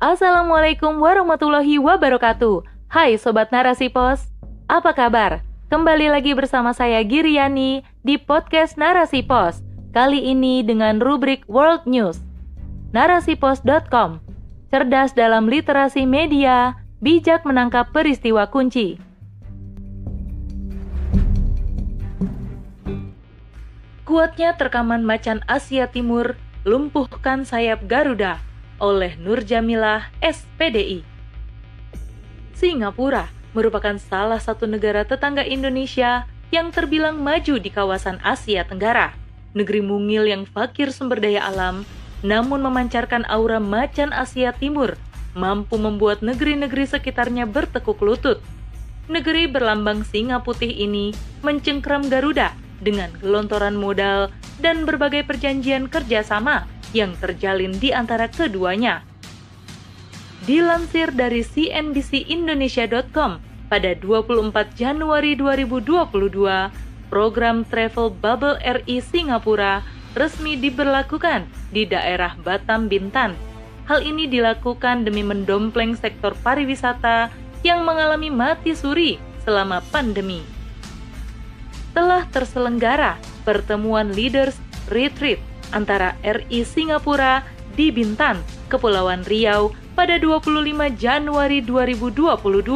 Assalamualaikum warahmatullahi wabarakatuh. Hai Sobat Narasi Pos, apa kabar? Kembali lagi bersama saya Giriani di podcast Narasi Pos. Kali ini dengan rubrik World News. Narasipos.com Cerdas dalam literasi media, bijak menangkap peristiwa kunci. Kuatnya terkaman macan Asia Timur lumpuhkan sayap Garuda oleh Nur Jamilah, SPDI. Singapura merupakan salah satu negara tetangga Indonesia yang terbilang maju di kawasan Asia Tenggara. Negeri mungil yang fakir sumber daya alam, namun memancarkan aura macan Asia Timur, mampu membuat negeri-negeri sekitarnya bertekuk lutut. Negeri berlambang singa putih ini mencengkram Garuda dengan gelontoran modal dan berbagai perjanjian kerjasama yang terjalin di antara keduanya. Dilansir dari cnbcindonesia.com pada 24 Januari 2022, program Travel Bubble RI Singapura resmi diberlakukan di daerah Batam Bintan. Hal ini dilakukan demi mendompleng sektor pariwisata yang mengalami mati suri selama pandemi. Telah terselenggara pertemuan leaders retreat antara RI Singapura di Bintan, Kepulauan Riau pada 25 Januari 2022.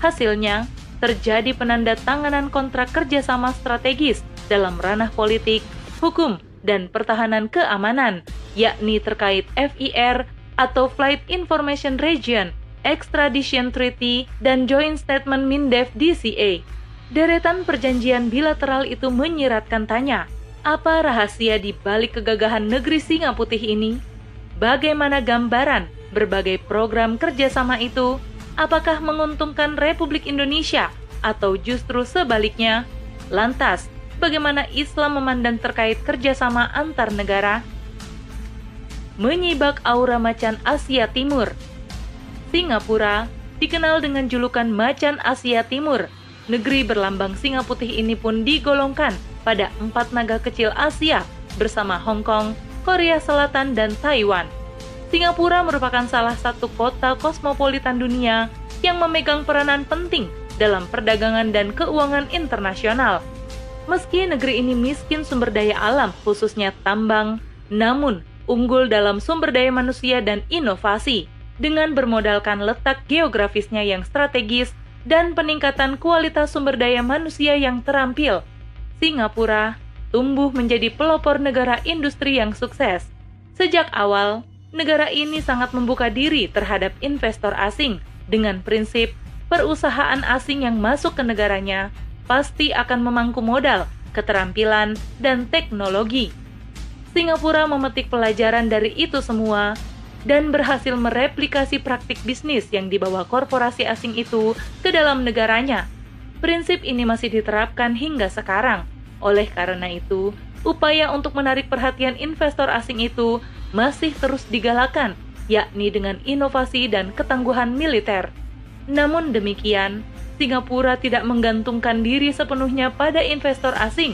Hasilnya, terjadi penandatanganan kontrak kerjasama strategis dalam ranah politik, hukum, dan pertahanan keamanan, yakni terkait FIR atau Flight Information Region, Extradition Treaty, dan Joint Statement MINDEF DCA. Deretan perjanjian bilateral itu menyiratkan tanya, apa rahasia di balik kegagahan negeri singa putih ini? Bagaimana gambaran berbagai program kerjasama itu? Apakah menguntungkan Republik Indonesia atau justru sebaliknya? Lantas, bagaimana Islam memandang terkait kerjasama antar negara? Menyibak aura macan Asia Timur Singapura dikenal dengan julukan macan Asia Timur. Negeri berlambang singa putih ini pun digolongkan pada empat naga kecil Asia bersama Hong Kong, Korea Selatan, dan Taiwan. Singapura merupakan salah satu kota kosmopolitan dunia yang memegang peranan penting dalam perdagangan dan keuangan internasional. Meski negeri ini miskin sumber daya alam, khususnya tambang, namun unggul dalam sumber daya manusia dan inovasi dengan bermodalkan letak geografisnya yang strategis dan peningkatan kualitas sumber daya manusia yang terampil Singapura tumbuh menjadi pelopor negara industri yang sukses. Sejak awal, negara ini sangat membuka diri terhadap investor asing dengan prinsip perusahaan asing yang masuk ke negaranya pasti akan memangku modal, keterampilan, dan teknologi. Singapura memetik pelajaran dari itu semua dan berhasil mereplikasi praktik bisnis yang dibawa korporasi asing itu ke dalam negaranya Prinsip ini masih diterapkan hingga sekarang. Oleh karena itu, upaya untuk menarik perhatian investor asing itu masih terus digalakan, yakni dengan inovasi dan ketangguhan militer. Namun demikian, Singapura tidak menggantungkan diri sepenuhnya pada investor asing.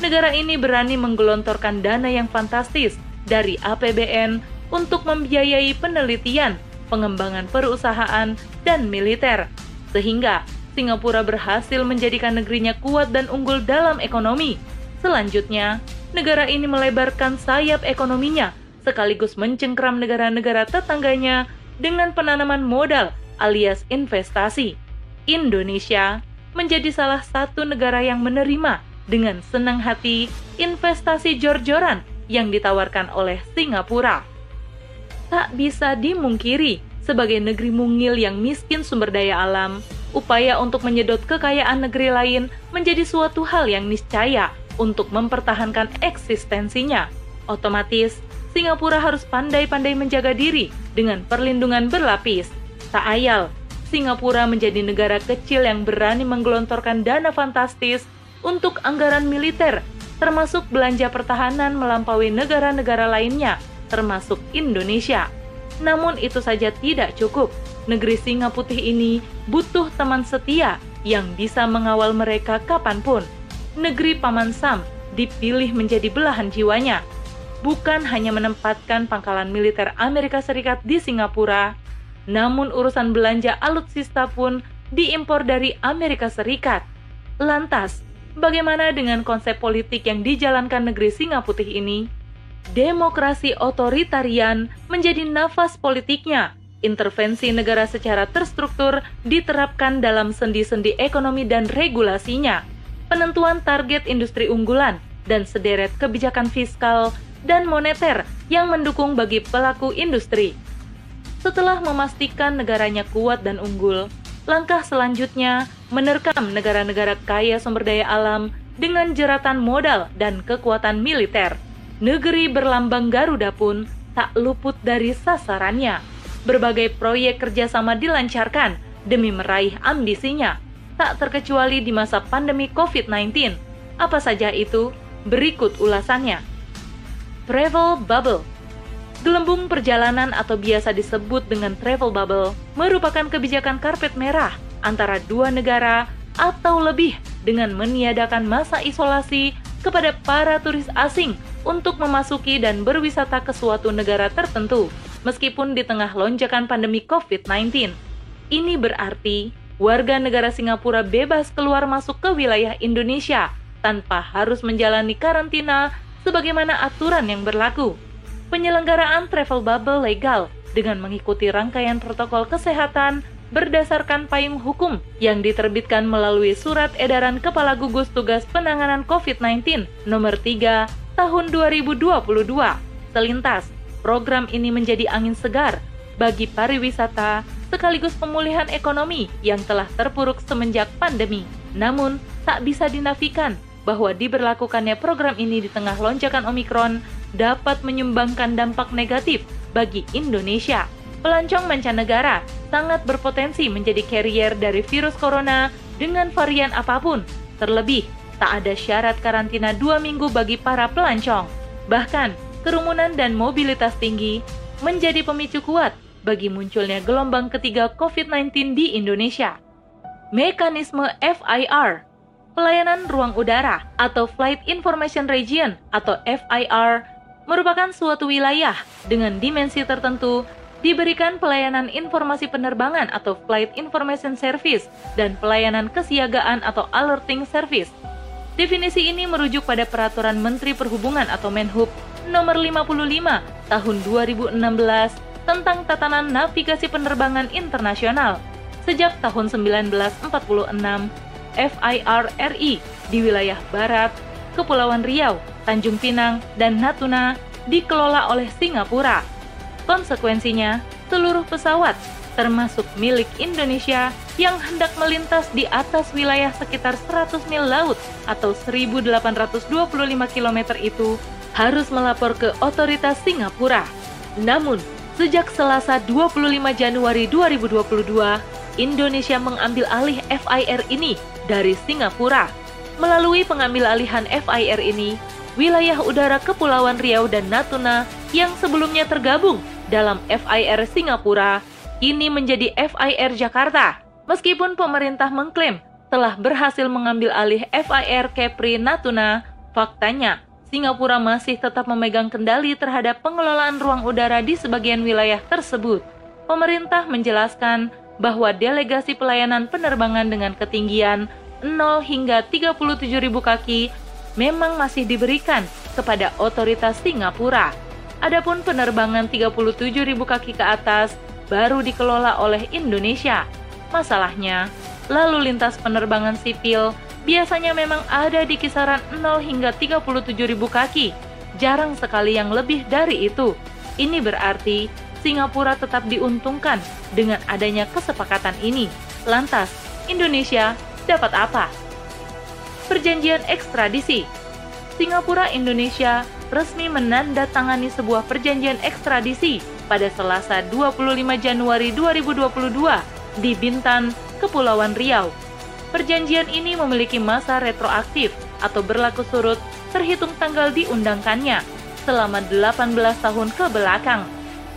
Negara ini berani menggelontorkan dana yang fantastis dari APBN untuk membiayai penelitian, pengembangan perusahaan, dan militer, sehingga Singapura berhasil menjadikan negerinya kuat dan unggul dalam ekonomi. Selanjutnya, negara ini melebarkan sayap ekonominya sekaligus mencengkram negara-negara tetangganya dengan penanaman modal alias investasi. Indonesia menjadi salah satu negara yang menerima dengan senang hati investasi jor-joran yang ditawarkan oleh Singapura. Tak bisa dimungkiri, sebagai negeri mungil yang miskin sumber daya alam, upaya untuk menyedot kekayaan negeri lain menjadi suatu hal yang niscaya untuk mempertahankan eksistensinya. Otomatis, Singapura harus pandai-pandai menjaga diri dengan perlindungan berlapis. Tak ayal, Singapura menjadi negara kecil yang berani menggelontorkan dana fantastis untuk anggaran militer, termasuk belanja pertahanan melampaui negara-negara lainnya, termasuk Indonesia. Namun itu saja tidak cukup negeri singa putih ini butuh teman setia yang bisa mengawal mereka kapan pun. Negeri Paman Sam dipilih menjadi belahan jiwanya, bukan hanya menempatkan pangkalan militer Amerika Serikat di Singapura, Namun urusan belanja alutsista pun diimpor dari Amerika Serikat. Lantas, bagaimana dengan konsep politik yang dijalankan negeri Singa Putih ini? Demokrasi otoritarian menjadi nafas politiknya. Intervensi negara secara terstruktur diterapkan dalam sendi-sendi ekonomi dan regulasinya. Penentuan target industri unggulan dan sederet kebijakan fiskal dan moneter yang mendukung bagi pelaku industri. Setelah memastikan negaranya kuat dan unggul, langkah selanjutnya menerkam negara-negara kaya sumber daya alam dengan jeratan modal dan kekuatan militer. Negeri berlambang Garuda pun tak luput dari sasarannya. Berbagai proyek kerjasama dilancarkan demi meraih ambisinya, tak terkecuali di masa pandemi COVID-19. Apa saja itu? Berikut ulasannya. Travel Bubble Gelembung perjalanan atau biasa disebut dengan travel bubble merupakan kebijakan karpet merah antara dua negara atau lebih dengan meniadakan masa isolasi kepada para turis asing untuk memasuki dan berwisata ke suatu negara tertentu, meskipun di tengah lonjakan pandemi COVID-19. Ini berarti warga negara Singapura bebas keluar masuk ke wilayah Indonesia tanpa harus menjalani karantina sebagaimana aturan yang berlaku. Penyelenggaraan travel bubble legal dengan mengikuti rangkaian protokol kesehatan berdasarkan payung hukum yang diterbitkan melalui Surat Edaran Kepala Gugus Tugas Penanganan COVID-19 Nomor 3 Tahun 2022. Selintas, program ini menjadi angin segar bagi pariwisata sekaligus pemulihan ekonomi yang telah terpuruk semenjak pandemi. Namun, tak bisa dinafikan bahwa diberlakukannya program ini di tengah lonjakan Omikron dapat menyumbangkan dampak negatif bagi Indonesia. Pelancong mancanegara sangat berpotensi menjadi carrier dari virus corona dengan varian apa pun. Terlebih, tak ada syarat karantina dua minggu bagi para pelancong. Bahkan, kerumunan dan mobilitas tinggi menjadi pemicu kuat bagi munculnya gelombang ketiga COVID-19 di Indonesia. Mekanisme FIR Pelayanan ruang udara atau Flight Information Region atau FIR merupakan suatu wilayah dengan dimensi tertentu diberikan pelayanan informasi penerbangan atau Flight Information Service dan pelayanan kesiagaan atau Alerting Service. Definisi ini merujuk pada Peraturan Menteri Perhubungan atau Menhub nomor 55 tahun 2016 tentang tatanan navigasi penerbangan internasional. Sejak tahun 1946, FIRRI di wilayah barat, Kepulauan Riau, Tanjung Pinang, dan Natuna dikelola oleh Singapura. Konsekuensinya, seluruh pesawat, termasuk milik Indonesia, yang hendak melintas di atas wilayah sekitar 100 mil laut atau 1.825 km itu harus melapor ke otoritas Singapura. Namun, sejak Selasa 25 Januari 2022, Indonesia mengambil alih FIR ini dari Singapura. Melalui pengambil alihan FIR ini, wilayah udara Kepulauan Riau dan Natuna yang sebelumnya tergabung dalam FIR Singapura kini menjadi FIR Jakarta. Meskipun pemerintah mengklaim telah berhasil mengambil alih FIR Kepri Natuna, faktanya Singapura masih tetap memegang kendali terhadap pengelolaan ruang udara di sebagian wilayah tersebut. Pemerintah menjelaskan bahwa delegasi pelayanan penerbangan dengan ketinggian 0 hingga 37.000 kaki memang masih diberikan kepada otoritas Singapura. Adapun penerbangan 37.000 kaki ke atas baru dikelola oleh Indonesia. Masalahnya, lalu lintas penerbangan sipil biasanya memang ada di kisaran 0 hingga 37.000 kaki. Jarang sekali yang lebih dari itu. Ini berarti Singapura tetap diuntungkan dengan adanya kesepakatan ini. Lantas, Indonesia dapat apa? Perjanjian ekstradisi Singapura Indonesia resmi menandatangani sebuah perjanjian ekstradisi pada Selasa 25 Januari 2022 di Bintan, Kepulauan Riau. Perjanjian ini memiliki masa retroaktif atau berlaku surut terhitung tanggal diundangkannya selama 18 tahun ke belakang.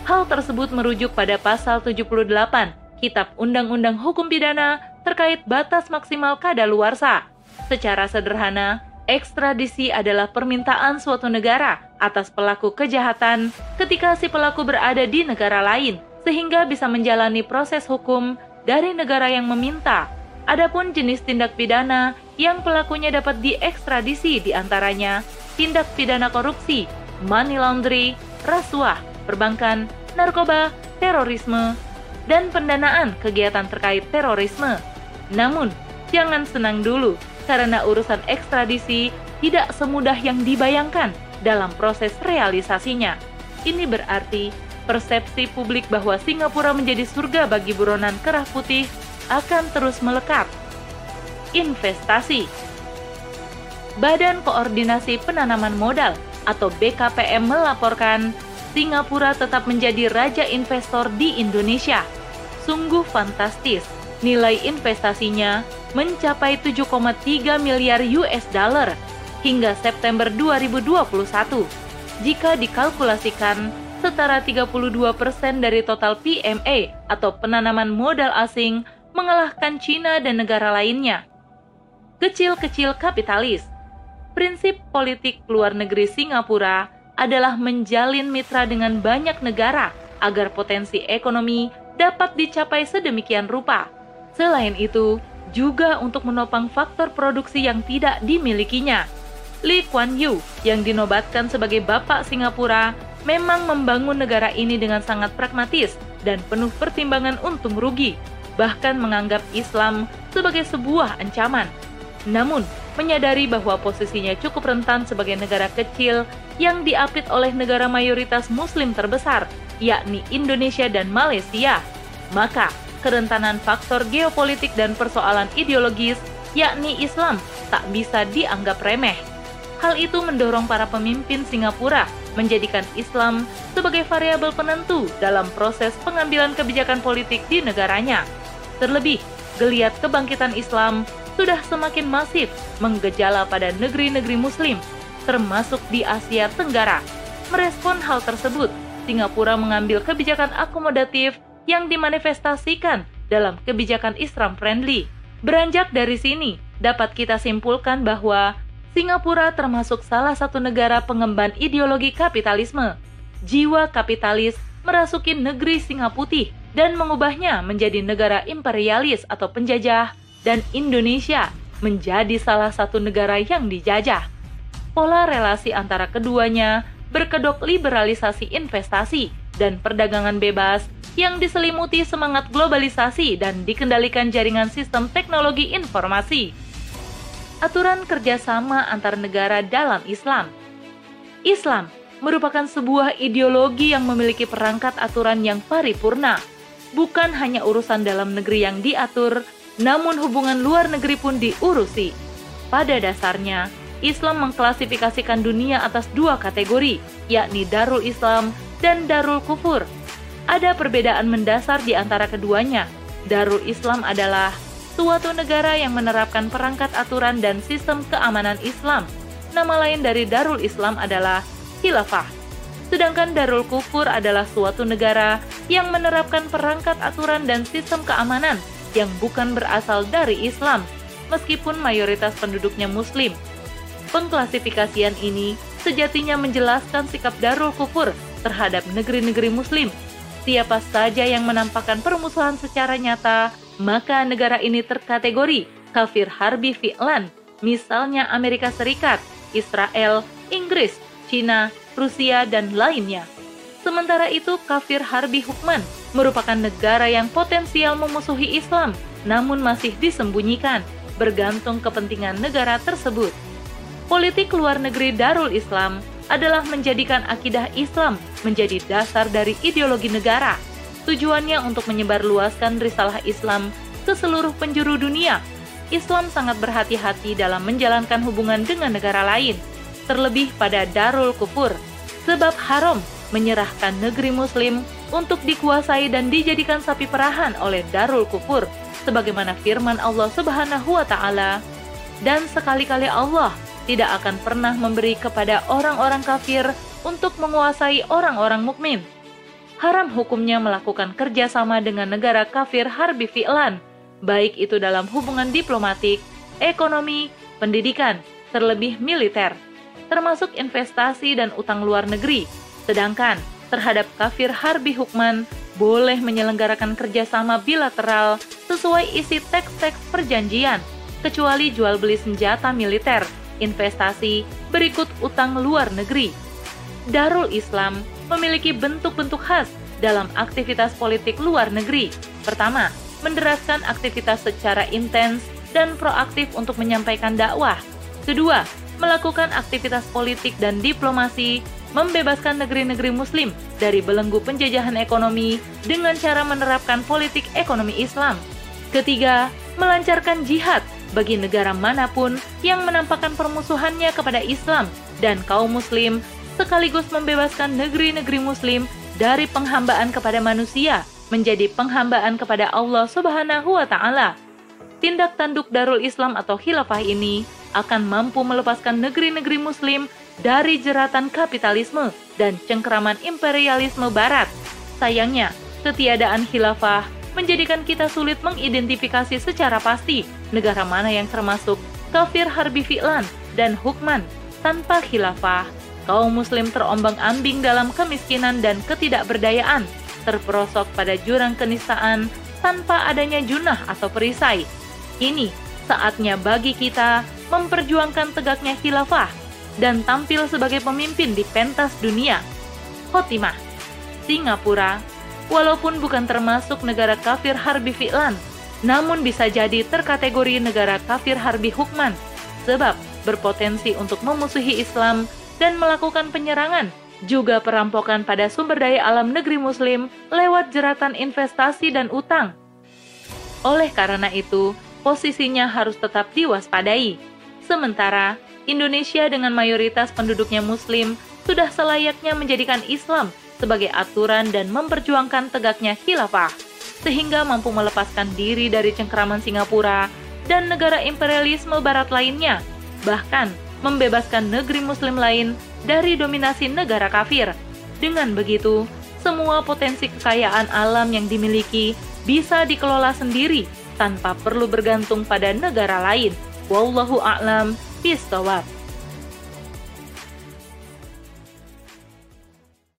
Hal tersebut merujuk pada pasal 78 Kitab Undang-Undang Hukum Pidana terkait batas maksimal kadaluarsa. Secara sederhana, ekstradisi adalah permintaan suatu negara atas pelaku kejahatan ketika si pelaku berada di negara lain sehingga bisa menjalani proses hukum dari negara yang meminta. Adapun jenis tindak pidana yang pelakunya dapat diekstradisi di antaranya tindak pidana korupsi, money laundry, rasuah, perbankan, narkoba, terorisme, dan pendanaan kegiatan terkait terorisme. Namun, jangan senang dulu karena urusan ekstradisi tidak semudah yang dibayangkan dalam proses realisasinya. Ini berarti persepsi publik bahwa Singapura menjadi surga bagi buronan kerah putih akan terus melekat. Investasi Badan Koordinasi Penanaman Modal atau BKPM melaporkan Singapura tetap menjadi raja investor di Indonesia. Sungguh fantastis, nilai investasinya mencapai 7,3 miliar US dollar hingga September 2021. Jika dikalkulasikan, setara 32% persen dari total PMA atau penanaman modal asing mengalahkan Cina dan negara lainnya. Kecil-kecil kapitalis Prinsip politik luar negeri Singapura adalah menjalin mitra dengan banyak negara agar potensi ekonomi dapat dicapai sedemikian rupa. Selain itu, juga untuk menopang faktor produksi yang tidak dimilikinya. Lee Kuan Yew yang dinobatkan sebagai Bapak Singapura memang membangun negara ini dengan sangat pragmatis dan penuh pertimbangan untung rugi, bahkan menganggap Islam sebagai sebuah ancaman. Namun, menyadari bahwa posisinya cukup rentan sebagai negara kecil yang diapit oleh negara mayoritas muslim terbesar, yakni Indonesia dan Malaysia, maka kerentanan faktor geopolitik dan persoalan ideologis, yakni Islam, tak bisa dianggap remeh. Hal itu mendorong para pemimpin Singapura menjadikan Islam sebagai variabel penentu dalam proses pengambilan kebijakan politik di negaranya. Terlebih, geliat kebangkitan Islam sudah semakin masif menggejala pada negeri-negeri Muslim, termasuk di Asia Tenggara. Merespon hal tersebut, Singapura mengambil kebijakan akomodatif yang dimanifestasikan dalam kebijakan Islam friendly. Beranjak dari sini, dapat kita simpulkan bahwa Singapura termasuk salah satu negara pengemban ideologi kapitalisme. Jiwa kapitalis merasuki negeri Singa Putih dan mengubahnya menjadi negara imperialis atau penjajah dan Indonesia menjadi salah satu negara yang dijajah. Pola relasi antara keduanya berkedok liberalisasi investasi dan perdagangan bebas yang diselimuti semangat globalisasi dan dikendalikan jaringan sistem teknologi informasi aturan kerjasama antar negara dalam Islam. Islam merupakan sebuah ideologi yang memiliki perangkat aturan yang paripurna, bukan hanya urusan dalam negeri yang diatur, namun hubungan luar negeri pun diurusi. Pada dasarnya, Islam mengklasifikasikan dunia atas dua kategori, yakni Darul Islam dan Darul Kufur. Ada perbedaan mendasar di antara keduanya. Darul Islam adalah suatu negara yang menerapkan perangkat aturan dan sistem keamanan Islam. Nama lain dari Darul Islam adalah Khilafah. Sedangkan Darul Kufur adalah suatu negara yang menerapkan perangkat aturan dan sistem keamanan yang bukan berasal dari Islam, meskipun mayoritas penduduknya Muslim. Pengklasifikasian ini sejatinya menjelaskan sikap Darul Kufur terhadap negeri-negeri Muslim. Siapa saja yang menampakkan permusuhan secara nyata maka negara ini terkategori kafir harbi fi'lan, misalnya Amerika Serikat, Israel, Inggris, Cina, Rusia, dan lainnya. Sementara itu, kafir harbi hukman merupakan negara yang potensial memusuhi Islam, namun masih disembunyikan, bergantung kepentingan negara tersebut. Politik luar negeri Darul Islam adalah menjadikan akidah Islam menjadi dasar dari ideologi negara – Tujuannya untuk menyebarluaskan risalah Islam ke seluruh penjuru dunia. Islam sangat berhati-hati dalam menjalankan hubungan dengan negara lain, terlebih pada Darul Kufur, sebab haram menyerahkan negeri Muslim untuk dikuasai dan dijadikan sapi perahan oleh Darul Kufur, sebagaimana firman Allah Subhanahu wa Ta'ala. Dan sekali-kali Allah tidak akan pernah memberi kepada orang-orang kafir untuk menguasai orang-orang mukmin haram hukumnya melakukan kerjasama dengan negara kafir harbi fi'lan, baik itu dalam hubungan diplomatik, ekonomi, pendidikan, terlebih militer, termasuk investasi dan utang luar negeri. Sedangkan terhadap kafir harbi hukman boleh menyelenggarakan kerjasama bilateral sesuai isi teks-teks perjanjian, kecuali jual beli senjata militer, investasi, berikut utang luar negeri. Darul Islam memiliki bentuk-bentuk khas dalam aktivitas politik luar negeri. Pertama, menderaskan aktivitas secara intens dan proaktif untuk menyampaikan dakwah. Kedua, melakukan aktivitas politik dan diplomasi membebaskan negeri-negeri Muslim dari belenggu penjajahan ekonomi dengan cara menerapkan politik ekonomi Islam. Ketiga, melancarkan jihad bagi negara mana pun yang menampakkan permusuhannya kepada Islam dan kaum Muslim, sekaligus membebaskan negeri-negeri Muslim dari penghambaan kepada manusia menjadi penghambaan kepada Allah Subhanahu wa Ta'ala. Tindak tanduk Darul Islam atau khilafah ini akan mampu melepaskan negeri-negeri Muslim dari jeratan kapitalisme dan cengkeraman imperialisme Barat. Sayangnya, ketiadaan khilafah menjadikan kita sulit mengidentifikasi secara pasti negara mana yang termasuk kafir harbi fi'lan dan hukman. Tanpa khilafah, kaum muslim terombang-ambing dalam kemiskinan dan ketidakberdayaan, terperosok pada jurang kenistaan tanpa adanya junah atau perisai. Ini saatnya bagi kita memperjuangkan tegaknya khilafah dan tampil sebagai pemimpin di pentas dunia. Khotimah, Singapura, walaupun bukan termasuk negara kafir harbi fi'lan, namun bisa jadi terkategori negara kafir harbi hukman, sebab berpotensi untuk memusuhi Islam dan melakukan penyerangan, juga perampokan pada sumber daya alam negeri muslim lewat jeratan investasi dan utang. Oleh karena itu, posisinya harus tetap diwaspadai. Sementara Indonesia dengan mayoritas penduduknya Muslim sudah selayaknya menjadikan Islam sebagai aturan dan memperjuangkan tegaknya khilafah, sehingga mampu melepaskan diri dari cengkeraman Singapura dan negara imperialisme Barat lainnya, bahkan membebaskan negeri Muslim lain dari dominasi negara kafir. Dengan begitu, semua potensi kekayaan alam yang dimiliki bisa dikelola sendiri tanpa perlu bergantung pada negara lain. Wallahu a'lam bishawab.